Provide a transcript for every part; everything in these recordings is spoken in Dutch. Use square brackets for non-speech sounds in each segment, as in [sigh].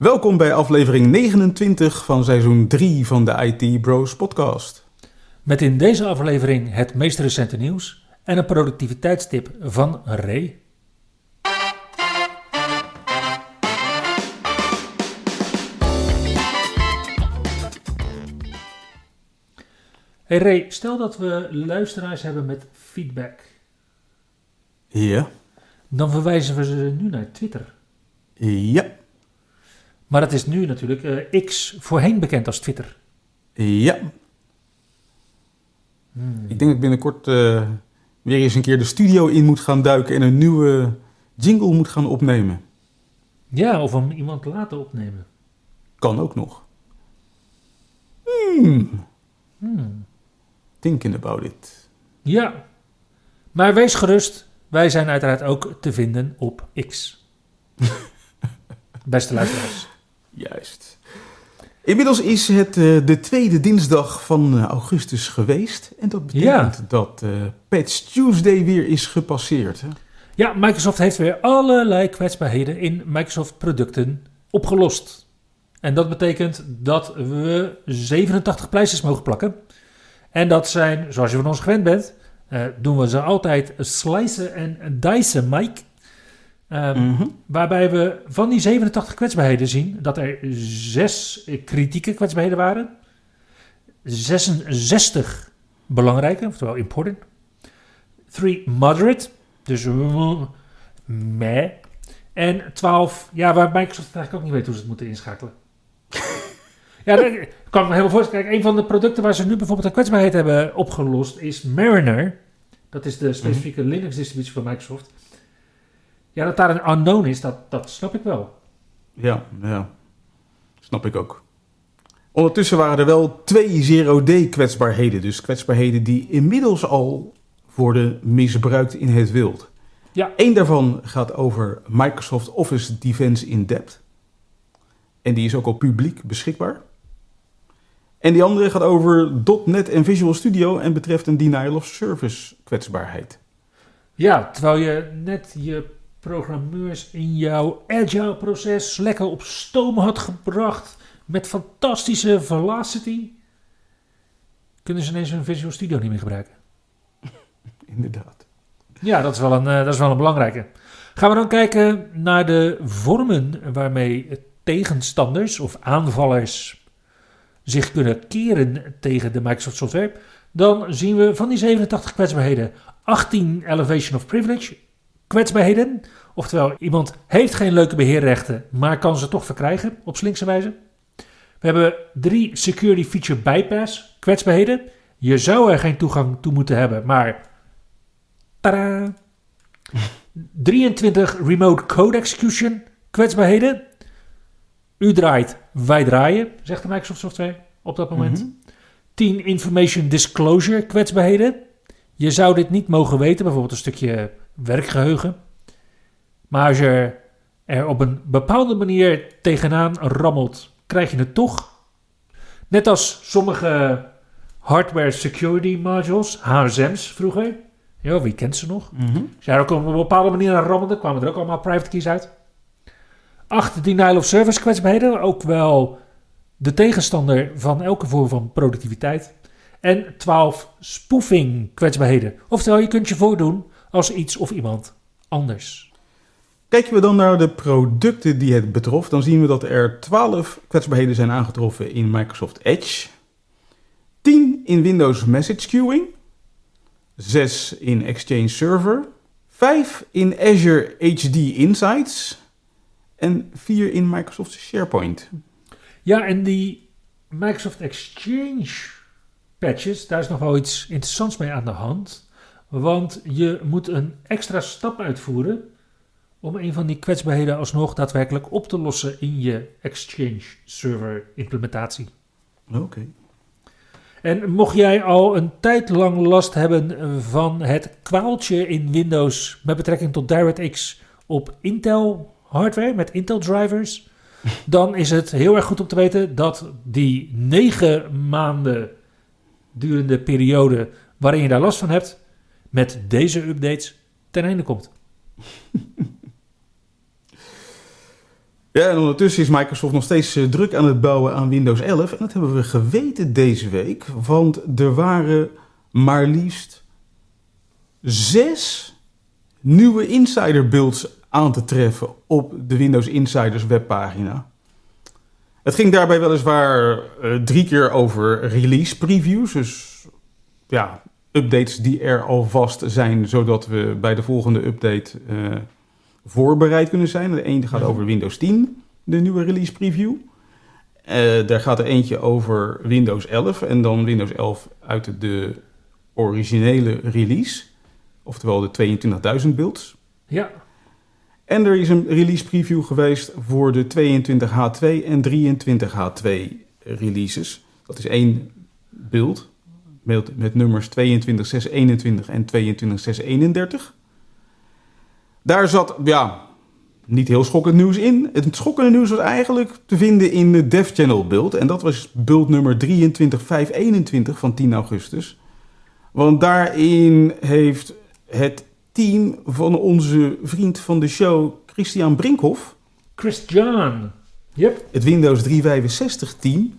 Welkom bij aflevering 29 van seizoen 3 van de IT Bros podcast. Met in deze aflevering het meest recente nieuws en een productiviteitstip van Ray. Hey Ray, stel dat we luisteraars hebben met feedback. Ja. Dan verwijzen we ze nu naar Twitter. Ja. Maar het is nu natuurlijk eh, X, voorheen bekend als Twitter. Ja. Hmm. Ik denk dat ik binnenkort eh, weer eens een keer de studio in moet gaan duiken en een nieuwe jingle moet gaan opnemen. Ja, of om iemand te laten opnemen. Kan ook nog. Hmm. Hmm. Thinking about it. Ja, maar wees gerust, wij zijn uiteraard ook te vinden op X. [laughs] Beste luisteraars. Juist. Inmiddels is het eh, de tweede dinsdag van eh, augustus geweest. En dat betekent dat eh Patch Tuesday weer is gepasseerd. Hè? Ja, Microsoft heeft weer allerlei kwetsbaarheden in Microsoft producten opgelost. En dat betekent dat we 87 pleisters mogen plakken. En dat zijn, zoals je van ons gewend bent, doen we ze altijd slicen en dicen, Mike. Ehm, Mhm. Waarbij we van die 87 kwetsbaarheden zien dat er zes kritieke kwetsbaarheden waren. 66 belangrijke, oftewel important. 3 moderate, dus meh. En 12, ja, waar Microsoft eigenlijk ook niet weet hoe ze het moeten inschakelen. [laughs] ja, dat kan ik me helemaal voorstellen. Kijk, een van de producten waar ze nu bijvoorbeeld een kwetsbaarheid hebben opgelost is Mariner. Dat is de specifieke Linux-distributie van Microsoft. Ja, dat daar een unknown is, dat, dat snap ik wel. Ja, ja. Snap ik ook. Ondertussen waren er wel twee zero-day kwetsbaarheden. Dus kwetsbaarheden die inmiddels al worden misbruikt in het wild. Ja. Eén daarvan gaat over Microsoft Office Defense in Depth. En die is ook al publiek beschikbaar. En die andere gaat over .NET en Visual Studio en betreft een denial of service kwetsbaarheid. Ja, terwijl je net je programmeurs in jouw agile proces lekker op stoom had gebracht met fantastische velocity, kunnen ze ineens hun Visual Studio niet meer gebruiken. [laughs] Inderdaad. Ja, dat is wel een, eh, dat is wel een belangrijke. Gaan we dan kijken naar de vormen waarmee tegenstanders of aanvallers zich kunnen keren tegen de Microsoft software. Dan zien we van die 87 kwetsbaarheden 18 elevation of privilege kwetsbaarheden. Oftewel, iemand heeft geen leuke beheerrechten, maar kan ze toch verkrijgen op slinkse wijze. We hebben drie security feature bypass kwetsbaarheden. Je zou er geen toegang toe moeten hebben, maar Tadaa! [laughs] 23 remote code execution kwetsbaarheden. U draait, wij draaien, zegt de Microsoft software op dat moment. Mhm. 10 information disclosure kwetsbaarheden. Je zou dit niet mogen weten, bijvoorbeeld een stukje werkgeheugen. Maar als je er op een bepaalde manier tegenaan rammelt, krijg je het toch. Net als sommige hardware security modules, HSM's vroeger. Ja, wie kent ze nog? Mhm. Als jij er ook op een bepaalde manier aan rammelde, kwamen er ook allemaal private keys uit. 8 denial of service kwetsbaarheden, ook wel de tegenstander van elke vorm van productiviteit. En 12 spoofing kwetsbaarheden. Oftewel, je kunt je voordoen als iets of iemand anders. Kijken we dan naar de producten die het betrof, dan zien we dat er 12 kwetsbaarheden zijn aangetroffen in Microsoft Edge, 10 in Windows Message Queuing, 6 in Exchange Server, 5 in Azure HD Insights en 4 in Microsoft SharePoint. Ja, en die Microsoft Exchange patches, daar is nog wel iets interessants mee aan de hand. Want je moet een extra stap uitvoeren om een van die kwetsbaarheden alsnog daadwerkelijk op te lossen in je Exchange Server implementatie. Oké. En mocht jij al een tijd lang last hebben van het kwaaltje in Windows met betrekking tot DirectX op Intel hardware met Intel drivers, [laughs] dan is het heel erg goed om te weten dat die negen maanden durende periode waarin je daar last van hebt, met deze updates ten einde komt. [laughs] Ja, en ondertussen is Microsoft nog steeds eh, druk aan het bouwen aan Windows 11. En dat hebben we geweten deze week, want er waren maar liefst zes nieuwe insider builds aan te treffen op de Windows Insiders webpagina. Het ging daarbij weliswaar uh, drie keer over release previews, dus ja, updates die er alvast zijn, zodat we bij de volgende update uh, voorbereid kunnen zijn. De ene gaat over Windows 10, de nieuwe release preview. Uh, daar gaat er eentje over Windows 11 en dan Windows 11 uit de originele release. Oftewel de 22.000 builds. Ja. En er is een release preview geweest voor de 22H2 en 23H2 releases. Dat is één build met, met nummers 22.621 en 22.631. Daar zat, ja, niet heel schokkend nieuws in. Het schokkende nieuws was eigenlijk te vinden in de Dev Channel build. En dat was build nummer 23521 van 10 augustus. Want daarin heeft het team van onze vriend van de show, Christian Brinkhoff... Christian, yep. Het Windows 365 team.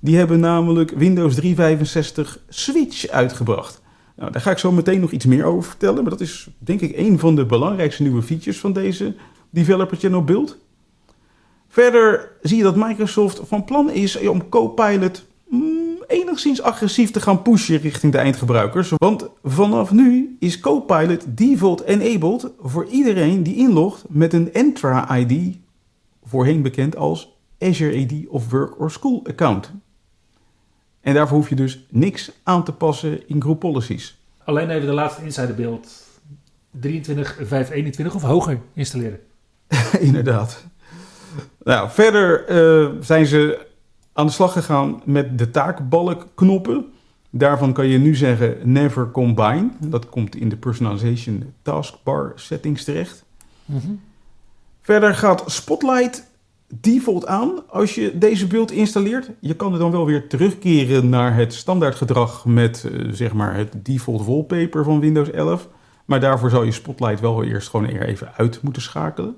Die hebben namelijk Windows 365 Switch uitgebracht. Nou, daar ga ik zo meteen nog iets meer over vertellen. Maar dat is denk ik een van de belangrijkste nieuwe features van deze Developer Channel build. Verder zie je dat Microsoft van plan is om Copilot mm, enigszins agressief te gaan pushen richting de eindgebruikers. Want vanaf nu is Copilot default enabled voor iedereen die inlogt met een Entra ID, voorheen bekend als Azure AD of Work or School account. En daarvoor hoef je dus niks aan te passen in group policies. Alleen even de laatste insiderbeeld 23.521 of hoger installeren. [laughs] Inderdaad. Nou, verder uh, zijn ze aan de slag gegaan met de taakbalkknoppen. Daarvan kan je nu zeggen never combine. Dat komt in de personalization taskbar settings terecht. Mm -hmm. Verder gaat Spotlight default aan als je deze beeld installeert. Je kan er dan wel weer terugkeren naar het standaardgedrag met uh, zeg maar het default wallpaper van Windows 11. Maar daarvoor zal je Spotlight wel eerst gewoon even uit moeten schakelen.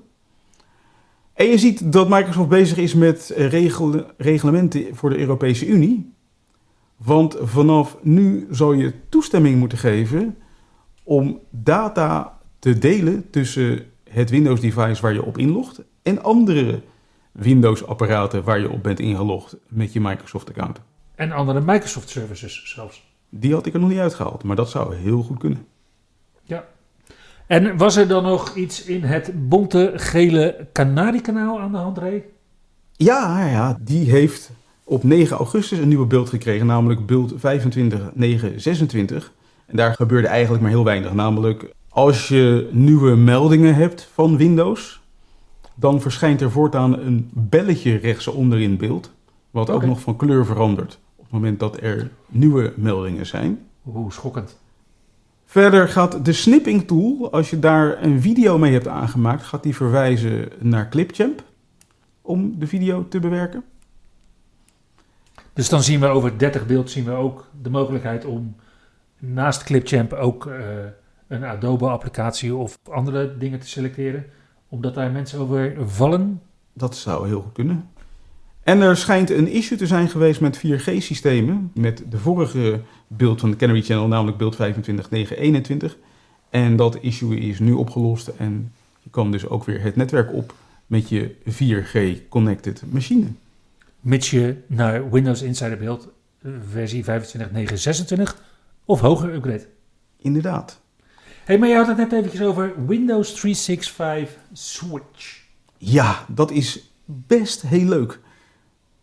En je ziet dat Microsoft bezig is met regel reglementen voor de Europese Unie. Want vanaf nu zal je toestemming moeten geven om data te delen tussen het Windows-device waar je op inlogt en andere Windows-apparaten waar je op bent ingelogd met je Microsoft-account. En andere Microsoft-services zelfs. Die had ik er nog niet uitgehaald, maar dat zou heel goed kunnen. Ja. En was er dan nog iets in het bonte gele Canari-kanaal aan de hand, Ray? Ja, ja, die heeft op 9 augustus een nieuwe beeld gekregen, namelijk beeld 25926. En daar gebeurde eigenlijk maar heel weinig. Namelijk, als je nieuwe meldingen hebt van Windows, dan verschijnt er voortaan een belletje rechtsonder in beeld. Wat okay. ook nog van kleur verandert op het moment dat er nieuwe meldingen zijn. Oeh, schokkend. Verder gaat de snipping tool, als je daar een video mee hebt aangemaakt, gaat die verwijzen naar Clipchamp om de video te bewerken. Dus dan zien we over 30 beeld zien we ook de mogelijkheid om naast Clipchamp ook uh, een Adobe applicatie of andere dingen te selecteren omdat daar mensen over vallen? Dat zou heel goed kunnen. En er schijnt een issue te zijn geweest met 4G-systemen. Met de vorige beeld van de Canary Channel, namelijk beeld 25921. En dat issue is nu opgelost. En je kan dus ook weer het netwerk op met je 4G-connected machine. Mits je naar Windows Insider beeld versie 25926 of hoger upgrade. Inderdaad hey, maar je had het net eventjes over Windows 365 Switch. Ja, dat is best heel leuk.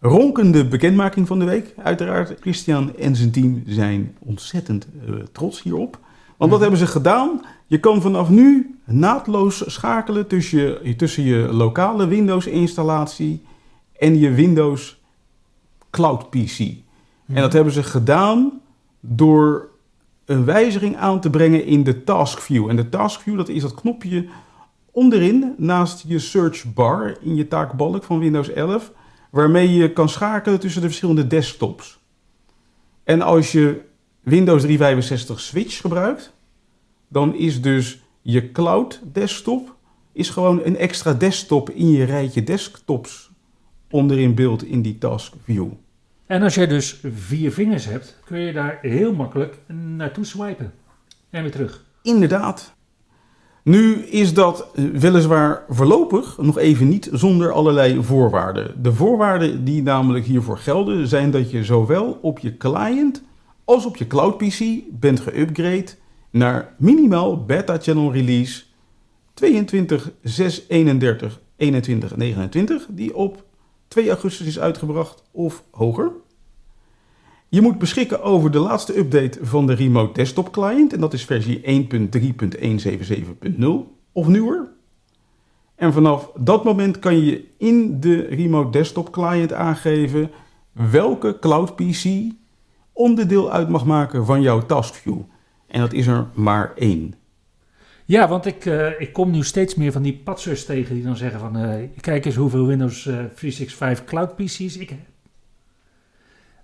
Ronkende bekendmaking van de week. Uiteraard, Christian en zijn team zijn ontzettend uh, trots hierop. Want wat Mhm. hebben ze gedaan? Je kan vanaf nu naadloos schakelen tussen je, tussen je lokale Windows-installatie en je Windows Cloud PC. En dat hebben ze gedaan door een wijziging aan te brengen in de Task View. En de Task View, dat is dat knopje onderin naast je search bar in je taakbalk van Windows 11, waarmee je kan schakelen tussen de verschillende desktops. En als je Windows 365 Switch gebruikt, dan is dus je cloud desktop is gewoon een extra desktop in je rijtje desktops onderin beeld in die Task View. En als jij dus vier vingers hebt, kun je daar heel makkelijk naartoe swipen. En weer terug. Inderdaad. Nu is dat weliswaar voorlopig nog even niet zonder allerlei voorwaarden. De voorwaarden die namelijk hiervoor gelden zijn dat je zowel op je client als op je cloud PC bent geüpgrade naar minimaal beta channel release 22 6 31 21 29 die op 2 augustus is uitgebracht of hoger. Je moet beschikken over de laatste update van de Remote Desktop Client. En dat is versie 1.3.177.0 of nieuwer. En vanaf dat moment kan je in de Remote Desktop Client aangeven welke Cloud PC onderdeel uit mag maken van jouw taskview. En dat is er maar één. Ja, want ik, eh, ik kom nu steeds meer van die patsers tegen die dan zeggen van... eh, kijk eens hoeveel Windows eh, 365 Cloud PC's ik heb.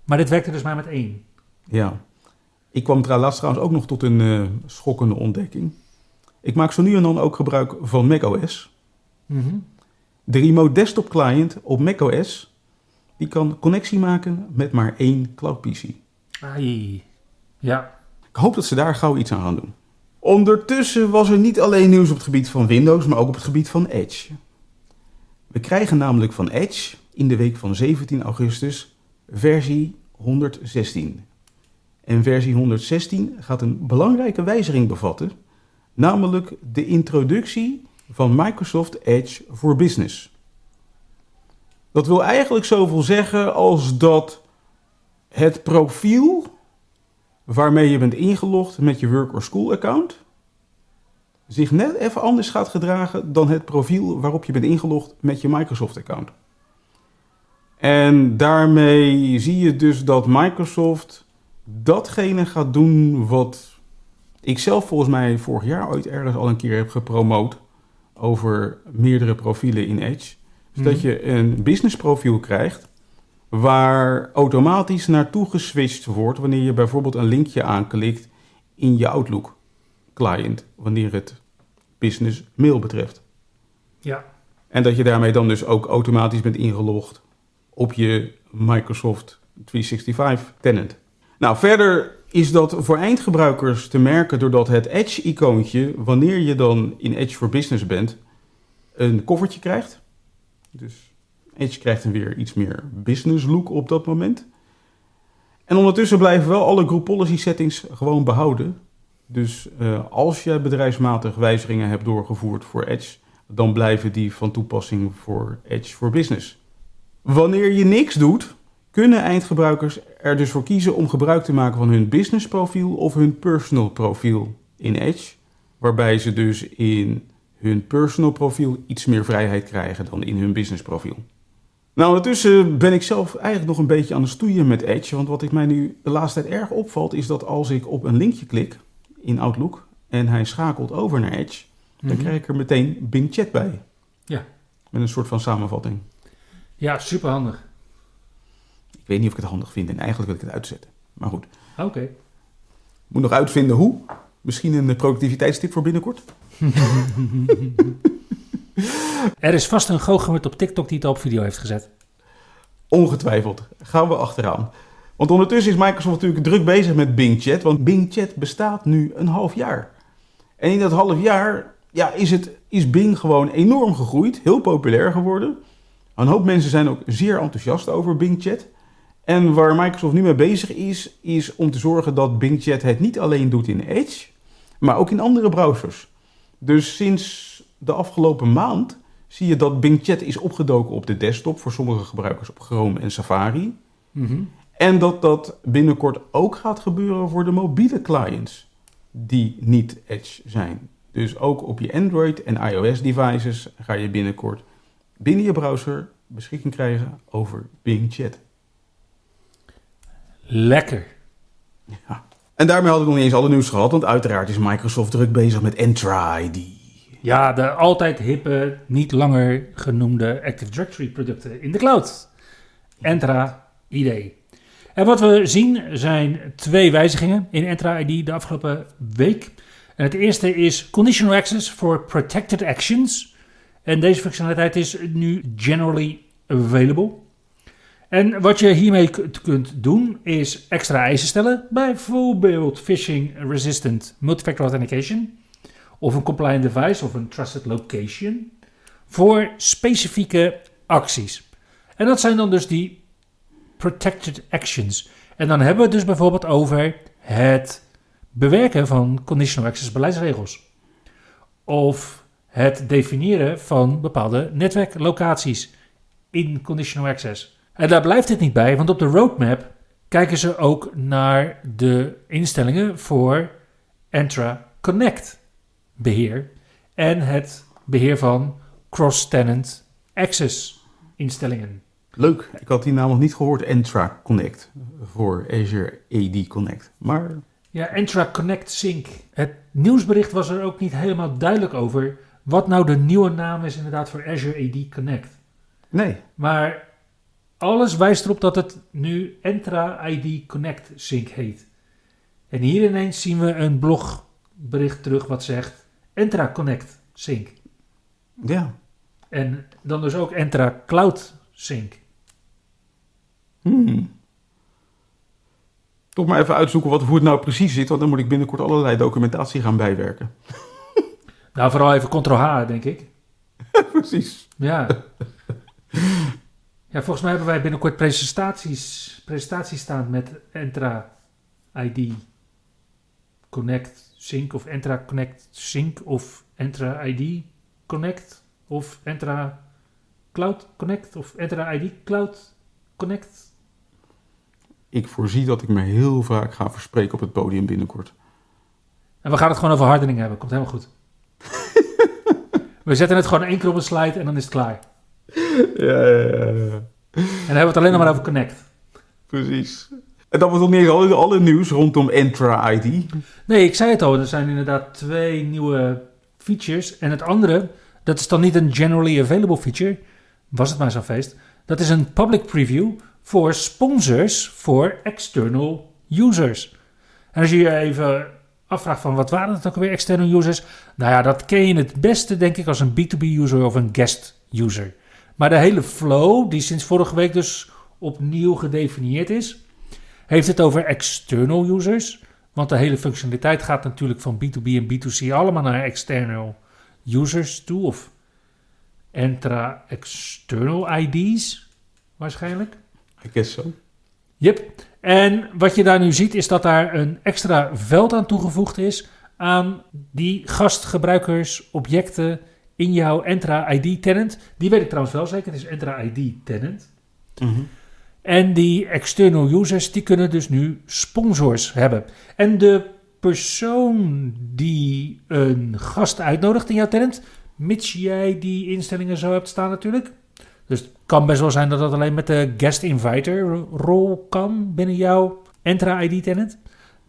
Maar dit werkte dus maar met één. Ja. Ik kwam laatst trouwens ook nog tot een eh, schokkende ontdekking. Ik maak zo nu en dan ook gebruik van macOS. Mhm. De Remote Desktop Client op macOS die kan connectie maken met maar één Cloud PC. Ai. Ja. Ik hoop dat ze daar gauw iets aan gaan doen. Ondertussen was er niet alleen nieuws op het gebied van Windows, maar ook op het gebied van Edge. We krijgen namelijk van Edge in de week van 17 augustus versie 116. En versie 116 gaat een belangrijke wijziging bevatten, namelijk de introductie van Microsoft Edge voor Business. Dat wil eigenlijk zoveel zeggen als dat het profiel waarmee je bent ingelogd met je work or school account zich net even anders gaat gedragen dan het profiel waarop je bent ingelogd met je Microsoft account. En daarmee zie je dus dat Microsoft datgene gaat doen wat ik zelf volgens mij vorig jaar ooit ergens al een keer heb gepromoot over meerdere profielen in Edge. Dus dat Mhm. je een business profiel krijgt waar automatisch naartoe geswitcht wordt wanneer je bijvoorbeeld een linkje aanklikt in je Outlook client, wanneer het business mail betreft. Ja. En dat je daarmee dan dus ook automatisch bent ingelogd op je Microsoft 365 tenant. Nou, verder is dat voor eindgebruikers te merken doordat het Edge-icoontje, wanneer je dan in Edge for Business bent, een koffertje krijgt. Dus Edge krijgt een weer iets meer business look op dat moment. En ondertussen blijven wel alle group policy settings gewoon behouden. Dus eh, als je bedrijfsmatig wijzigingen hebt doorgevoerd voor Edge, dan blijven die van toepassing voor Edge for Business. Wanneer je niks doet, kunnen eindgebruikers er dus voor kiezen om gebruik te maken van hun business profiel of hun personal profiel in Edge. Waarbij ze dus in hun personal profiel iets meer vrijheid krijgen dan in hun business profiel. Nou, ondertussen ben ik zelf eigenlijk nog een beetje aan het stoeien met Edge. Want wat ik mij nu de laatste tijd erg opvalt, is dat als ik op een linkje klik in Outlook en hij schakelt over naar Edge, dan Mhm. krijg ik er meteen Bing Chat bij. Ja. Met een soort van samenvatting. Ja, superhandig. Ik weet niet of ik het handig vind en eigenlijk wil ik het uitzetten. Maar goed, Oké. moet nog uitvinden hoe. Misschien een productiviteitstip voor binnenkort. [laughs] [laughs] Er is vast een goochemert op TikTok die het op video heeft gezet. Ongetwijfeld. Gaan we achteraan. Want ondertussen is Microsoft natuurlijk druk bezig met Bing Chat. Want Bing Chat bestaat nu een half jaar. En in dat half jaar ja, is, het, is Bing gewoon enorm gegroeid. Heel populair geworden. Een hoop mensen zijn ook zeer enthousiast over Bing Chat. En waar Microsoft nu mee bezig is, is om te zorgen dat Bing Chat het niet alleen doet in Edge, maar ook in andere browsers. Dus sinds de afgelopen maand zie je dat Bing Chat is opgedoken op de desktop voor sommige gebruikers op Chrome en Safari. Mhm. En dat dat binnenkort ook gaat gebeuren voor de mobiele clients. die niet Edge zijn. Dus ook op je Android en iOS devices ga je binnenkort binnen je browser beschikking krijgen over Bing Chat. Lekker. Ja. En daarmee had ik nog niet eens alle nieuws gehad, want uiteraard is Microsoft druk bezig met Entra ID. Ja, de altijd hippe, niet langer genoemde Active Directory producten in de cloud. Entra ID. En wat we zien zijn twee wijzigingen in Entra ID de afgelopen week. En het eerste is Conditional Access for Protected Actions. En deze functionaliteit is nu generally available. En wat je hiermee kunt doen is extra eisen stellen. Bijvoorbeeld phishing resistant multifactor authentication. Of een compliant device of een trusted location. Voor specifieke acties. En dat zijn dan dus die protected actions. En dan hebben we het dus bijvoorbeeld over het bewerken van conditional access beleidsregels. Of het definiëren van bepaalde netwerklocaties in conditional access. En daar blijft het niet bij, want op de roadmap kijken ze ook naar de instellingen voor Entra Connect beheer en het beheer van cross-tenant access instellingen. Leuk, ik had die naam nog niet gehoord, Entra Connect, voor Azure AD Connect. Maar Ja, Entra Connect Sync. Het nieuwsbericht was er ook niet helemaal duidelijk over wat nou de nieuwe naam is inderdaad voor Azure AD Connect. nee, Maar alles wijst erop dat het nu Entra ID Connect Sync heet. En hier ineens zien we een blogbericht terug wat zegt Entra Connect Sync. ja. En dan dus ook Entra Cloud Sync. Hmm. Toch maar even uitzoeken wat, hoe het nou precies zit, want dan moet ik binnenkort allerlei documentatie gaan bijwerken. [laughs] Nou, vooral even Ctrl-H, denk ik. [laughs] precies. Ja. ja, volgens mij hebben wij binnenkort presentaties, presentaties staan met Entra ID Connect Sync of Entra Connect Sync of Entra ID Connect of Entra Cloud Connect of Entra ID Cloud Connect. Ik voorzie dat ik me heel vaak ga verspreken op het podium binnenkort. En we gaan het gewoon over hardening hebben. Komt helemaal goed. [laughs] we zetten het gewoon één keer op een slide en dan is het klaar. Ja, ja, ja. En dan hebben we het alleen nog maar over Connect. precies. En dat was nog niet alle, nieuws rondom Entra ID. Nee, ik zei het al. Er zijn inderdaad twee nieuwe features. En het andere, dat is dan niet een generally available feature. Was het maar zo'n feest. Dat is een public preview voor sponsors voor external users. En als je je even afvraagt van wat waren het ook alweer external users? Nou ja, dat ken je het beste denk ik als een B2B user of een guest user. Maar de hele flow, die sinds vorige week dus opnieuw gedefinieerd is, heeft het over external users. Want de hele functionaliteit gaat natuurlijk van B2B en B2C allemaal naar external users toe. Of Entra external IDs waarschijnlijk. I guess so. Yep. En wat je daar nu ziet is dat daar een extra veld aan toegevoegd is aan die gastgebruikers objecten in jouw Entra ID tenant. Die weet ik trouwens wel zeker, het is Entra ID tenant. Mhm. En die external users, die kunnen dus nu sponsors hebben. En de persoon die een gast uitnodigt in jouw tenant, mits jij die instellingen zo hebt staan natuurlijk. Dus het kan best wel zijn dat dat alleen met de guest inviter rol kan binnen jouw Entra ID tenant.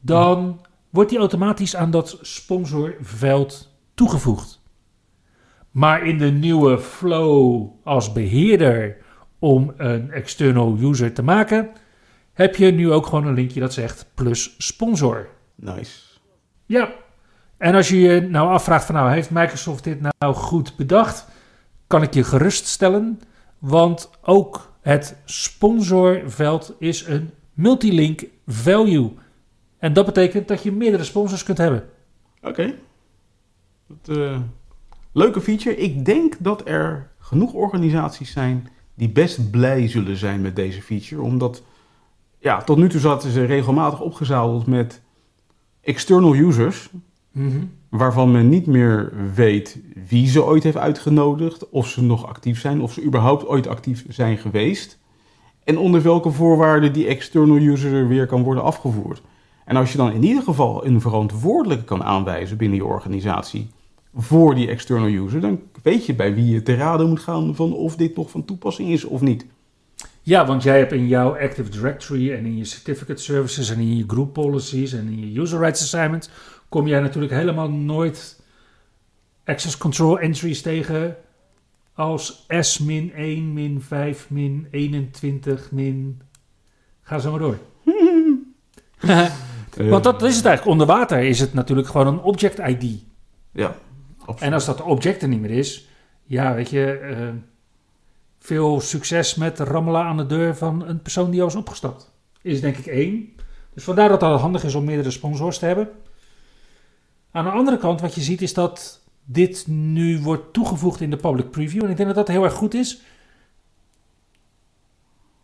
Dan wordt die automatisch aan dat sponsorveld toegevoegd. Maar in de nieuwe flow als beheerder om een external user te maken, heb je nu ook gewoon een linkje dat zegt plus sponsor. Nice. Ja, en als je je nou afvraagt van nou, heeft Microsoft dit nou goed bedacht? Kan ik je geruststellen, want ook het sponsorveld is een multilink value. En dat betekent dat je meerdere sponsors kunt hebben. Oké. Eh, leuke feature. Ik denk dat er genoeg organisaties zijn die best blij zullen zijn met deze feature. Omdat, ja, tot nu toe zaten ze regelmatig opgezadeld met external users. Waarvan men niet meer weet wie ze ooit heeft uitgenodigd. Of ze nog actief zijn. Of ze überhaupt ooit actief zijn geweest. En onder welke voorwaarden die external user er weer kan worden afgevoerd. En als je dan in ieder geval een verantwoordelijke kan aanwijzen binnen je organisatie voor die external user, dan weet je bij wie je te raden moet gaan van of dit nog van toepassing is of niet. Ja, want jij hebt in jouw Active Directory en in je certificate services en in je group policies en in je user rights assignments kom jij natuurlijk helemaal nooit access control entries tegen als S-1, 5, 21, min... Ga zo maar door. [laughs] [laughs] Want dat is het eigenlijk. Onder water is het natuurlijk gewoon een object ID. Ja, En als dat object er niet meer is, ja, weet je, eh, veel succes met rammelen aan de deur van een persoon die al is opgestapt. Is denk ik één. Dus vandaar dat het handig is om meerdere sponsors te hebben. Aan de andere kant, wat je ziet, is dat dit nu wordt toegevoegd in de public preview. En ik denk dat dat heel erg goed is.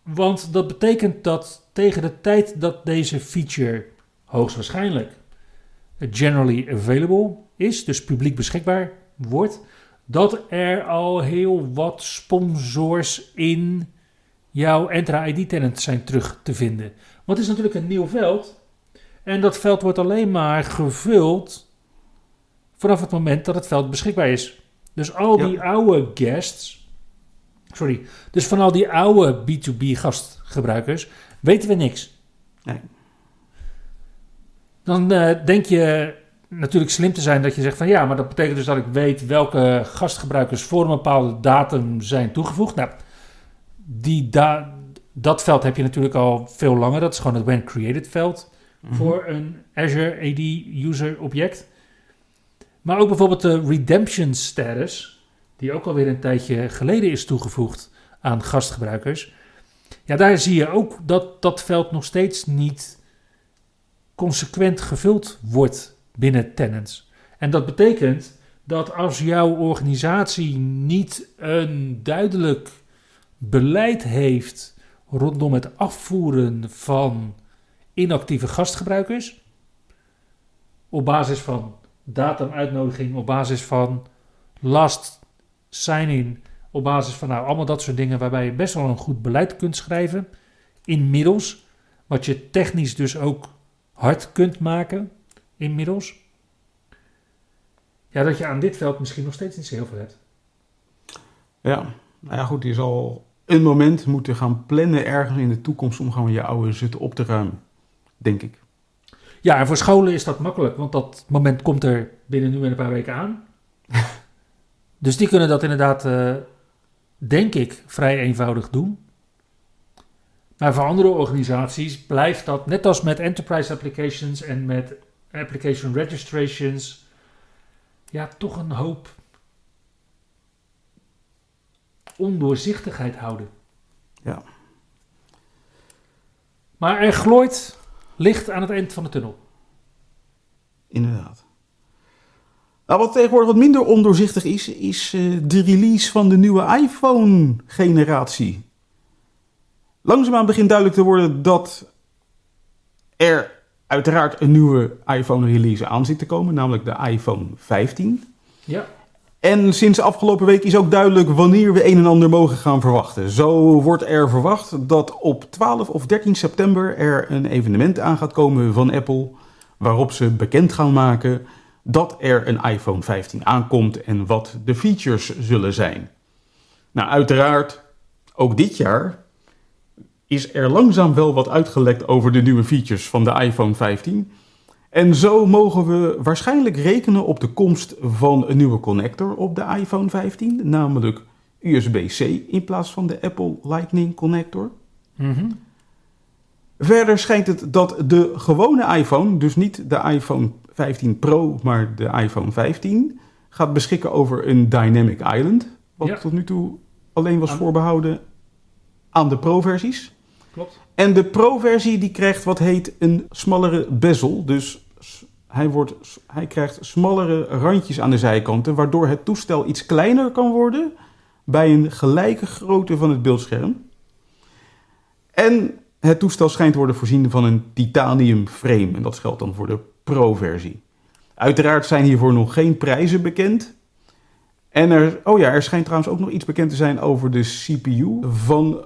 Want dat betekent dat tegen de tijd dat deze feature hoogstwaarschijnlijk generally available is, dus publiek beschikbaar wordt, dat er al heel wat sponsors in jouw Entra ID tenant zijn terug te vinden. Want het is natuurlijk een nieuw veld. En dat veld wordt alleen maar gevuld vanaf het moment dat het veld beschikbaar is. Dus al die oude guests, sorry, dus van al die oude B2B gastgebruikers weten we niks. Nee. Dan eh, denk je natuurlijk slim te zijn dat je zegt van ja, maar dat betekent dus dat ik weet welke gastgebruikers voor een bepaalde datum zijn toegevoegd. Nou, die da dat veld heb je natuurlijk al veel langer. Dat is gewoon het when created veld Mhm. voor een Azure AD user object. Maar ook bijvoorbeeld de redemption status, die ook alweer een tijdje geleden is toegevoegd aan gastgebruikers. Ja, daar zie je ook dat dat veld nog steeds niet consequent gevuld wordt binnen tenants. En dat betekent dat als jouw organisatie niet een duidelijk beleid heeft rondom het afvoeren van inactieve gastgebruikers, op basis van datumuitnodiging, op basis van last sign-in, op basis van nou, allemaal dat soort dingen waarbij je best wel een goed beleid kunt schrijven, inmiddels, wat je technisch dus ook hard kunt maken, inmiddels. Ja, dat je aan dit veld misschien nog steeds niet zo heel veel hebt. Ja, nou ja, goed, je zal een moment moeten gaan plannen ergens in de toekomst om gewoon je oude zutten op te ruimen. Denk ik. Ja, en voor scholen is dat makkelijk, want dat moment komt er binnen nu en een paar weken aan. [laughs] dus die kunnen dat inderdaad, eh, denk ik, vrij eenvoudig doen. Maar voor andere organisaties blijft dat, net als met enterprise applications en met application registrations, ja, toch een hoop ondoorzichtigheid houden. Ja. Maar er glooit licht aan het eind van de tunnel. Inderdaad. Nou, wat tegenwoordig wat minder ondoorzichtig is, is eh, de release van de nieuwe iPhone-generatie. Langzaamaan begint duidelijk te worden dat er uiteraard een nieuwe iPhone-release aan zit te komen, namelijk de iPhone 15. Ja. En sinds afgelopen week is ook duidelijk wanneer we een en ander mogen gaan verwachten. Zo wordt er verwacht dat op 12 of 13 september er een evenement aan gaat komen van Apple. Waarop ze bekend gaan maken dat er een iPhone 15 aankomt en wat de features zullen zijn. Nou, uiteraard, ook dit jaar is er langzaam wel wat uitgelekt over de nieuwe features van de iPhone 15. En zo mogen we waarschijnlijk rekenen op de komst van een nieuwe connector op de iPhone 15, namelijk USB-C in plaats van de Apple Lightning connector. Mhm. Verder schijnt het dat de gewone iPhone, dus niet de iPhone 15 Pro, maar de iPhone 15, gaat beschikken over een Dynamic Island. Wat Ja. tot nu toe alleen was voorbehouden aan de Pro-versies. Klopt. En de Pro-versie die krijgt wat heet een smallere bezel. Dus hij, wordt, hij krijgt smallere randjes aan de zijkanten, waardoor het toestel iets kleiner kan worden bij een gelijke grootte van het beeldscherm. En het toestel schijnt te worden voorzien van een titanium frame. En dat geldt dan voor de Pro-versie. Uiteraard zijn hiervoor nog geen prijzen bekend. En er, oh ja, er schijnt trouwens ook nog iets bekend te zijn over de CPU van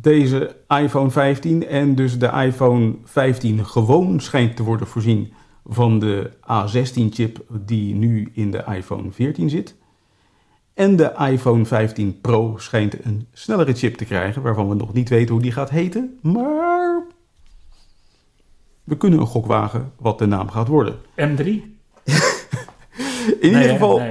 deze iPhone 15 en dus de iPhone 15 gewoon schijnt te worden voorzien van de A16-chip die nu in de iPhone 14 zit. En de iPhone 15 Pro schijnt een snellere chip te krijgen, waarvan we nog niet weten hoe die gaat heten. Maar we kunnen een gok wagen wat de naam gaat worden. M3? [laughs] In ieder geval,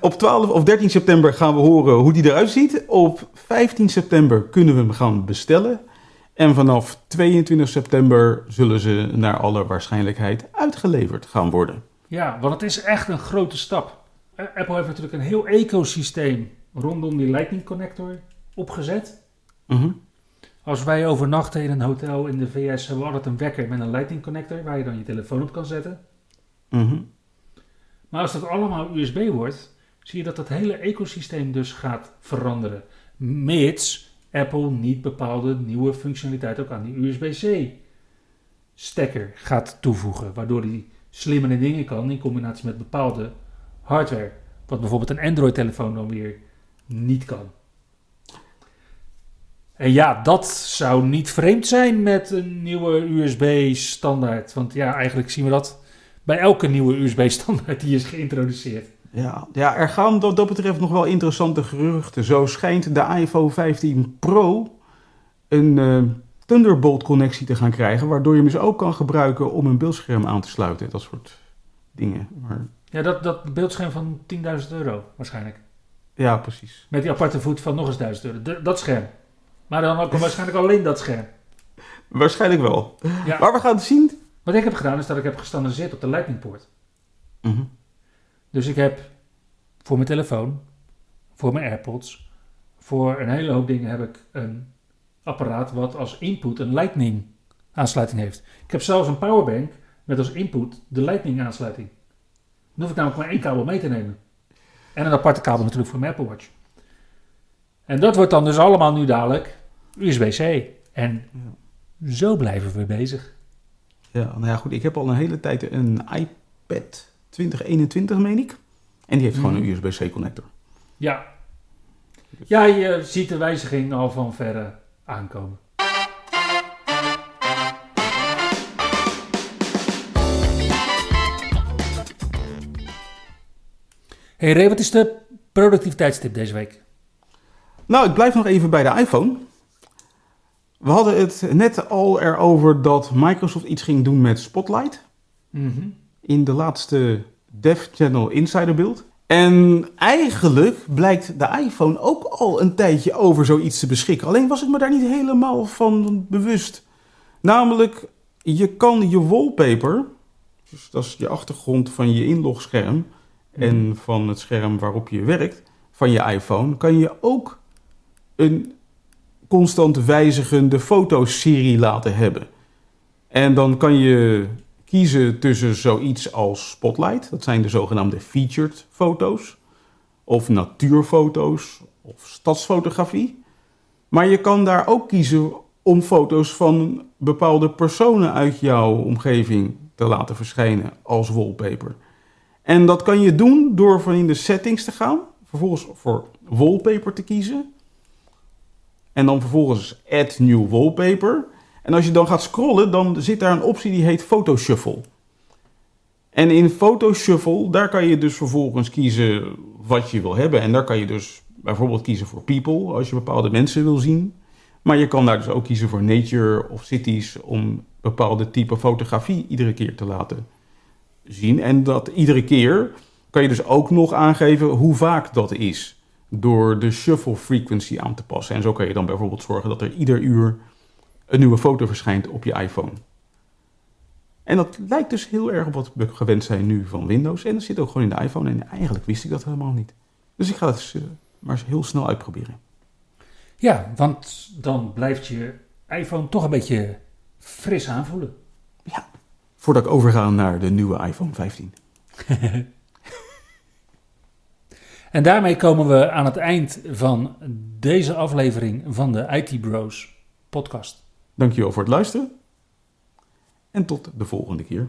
op 12 of 13 september gaan we horen hoe die eruit ziet. Op 15 september kunnen we hem gaan bestellen. En vanaf 22 september zullen ze naar alle waarschijnlijkheid uitgeleverd gaan worden. Ja, want het is echt een grote stap. Eh, Apple heeft natuurlijk een heel ecosysteem rondom die Lightning connector opgezet. Mhm. Als wij overnachten in een hotel in de VS hebben we altijd een wekker met een Lightning connector waar je dan je telefoon op kan zetten. Mhm. Maar als dat allemaal USB wordt, zie je dat dat hele ecosysteem dus gaat veranderen. Mits Apple niet bepaalde nieuwe functionaliteit ook aan die USB-C stekker gaat toevoegen. Waardoor die slimmere dingen kan in combinatie met bepaalde hardware. Wat bijvoorbeeld een Android-telefoon dan weer niet kan. En ja, dat zou niet vreemd zijn met een nieuwe USB-standaard. Want ja, eigenlijk zien we dat bij elke nieuwe USB-standaard die is geïntroduceerd. Ja, ja, er gaan wat dat betreft nog wel interessante geruchten. Zo schijnt de iPhone 15 Pro een eh, Thunderbolt-connectie te gaan krijgen, waardoor je hem dus ook kan gebruiken om een beeldscherm aan te sluiten. Dat soort dingen. Maar, Ja, dat, dat beeldscherm van 10.000 euro waarschijnlijk. ja, precies. Met die aparte voet van nog eens 1000 euro. Dat scherm. Maar dan ook [laughs] waarschijnlijk alleen dat scherm. Waarschijnlijk wel. Ja. Maar we gaan het zien. Wat ik heb gedaan is dat ik heb gestandardiseerd op de Lightning poort. Mhm. Dus ik heb voor mijn telefoon, voor mijn AirPods, voor een hele hoop dingen heb ik een apparaat wat als input een Lightning aansluiting heeft. Ik heb zelfs een powerbank met als input de Lightning aansluiting. Dan hoef ik namelijk maar één kabel mee te nemen. En een aparte kabel natuurlijk voor mijn Apple Watch. En dat wordt dan dus allemaal nu dadelijk USB-C. En zo blijven we bezig. Ja, nou ja, goed. Ik heb al een hele tijd een iPad 2021, meen ik. En die heeft gewoon Mhm. een USB-C connector. Ja. Ja, je ziet de wijziging al van verre aankomen. Hey Ray, wat is de productiviteitstip deze week? Nou, ik blijf nog even bij de iPhone. We hadden het net al erover dat Microsoft iets ging doen met Spotlight. in de laatste Dev Channel Insider Build. En eigenlijk blijkt de iPhone ook al een tijdje over zoiets te beschikken. Alleen was ik me daar niet helemaal van bewust. Namelijk, je kan je wallpaper, dus dat is je achtergrond van je inlogscherm en van het scherm waarop je werkt, van je iPhone, kan je ook een constant wijzigende fotoserie laten hebben. En dan kan je kiezen tussen zoiets als Spotlight, dat zijn de zogenaamde featured foto's, of natuurfoto's, of stadsfotografie. Maar je kan daar ook kiezen om foto's van bepaalde personen uit jouw omgeving te laten verschijnen als wallpaper. En dat kan je doen door van in de settings te gaan, vervolgens voor wallpaper te kiezen. En dan vervolgens add new wallpaper. En als je dan gaat scrollen, dan zit daar een optie die heet Photoshuffle. En in Photoshuffle, daar kan je dus vervolgens kiezen wat je wil hebben. En daar kan je dus bijvoorbeeld kiezen voor people, als je bepaalde mensen wil zien. Maar je kan daar dus ook kiezen voor nature of cities om bepaalde type fotografie iedere keer te laten zien. En dat iedere keer kan je dus ook nog aangeven hoe vaak dat is. Door de shuffle frequency aan te passen. En zo kan je dan bijvoorbeeld zorgen dat er ieder uur een nieuwe foto verschijnt op je iPhone. En dat lijkt dus heel erg op wat we gewend zijn nu van Windows. En dat zit ook gewoon in de iPhone. En eigenlijk wist ik dat helemaal niet. Dus ik ga het eh, maar eens heel snel uitproberen. Ja, want dan blijft je iPhone toch een beetje fris aanvoelen. Voordat ik overga naar de nieuwe iPhone 15. [laughs] En daarmee komen we aan het eind van deze aflevering van de IT Bros podcast. Dankjewel voor het luisteren. En tot de volgende keer.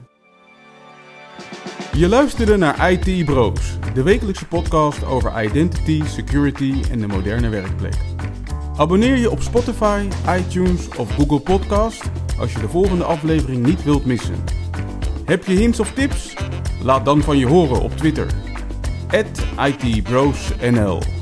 Je luisterde naar IT Bros, de wekelijkse podcast over identity, security en de moderne werkplek. Abonneer je op Spotify, iTunes of Google Podcast als je de volgende aflevering niet wilt missen. Heb je hints of tips? Laat dan van je horen op Twitter. @itbrosnl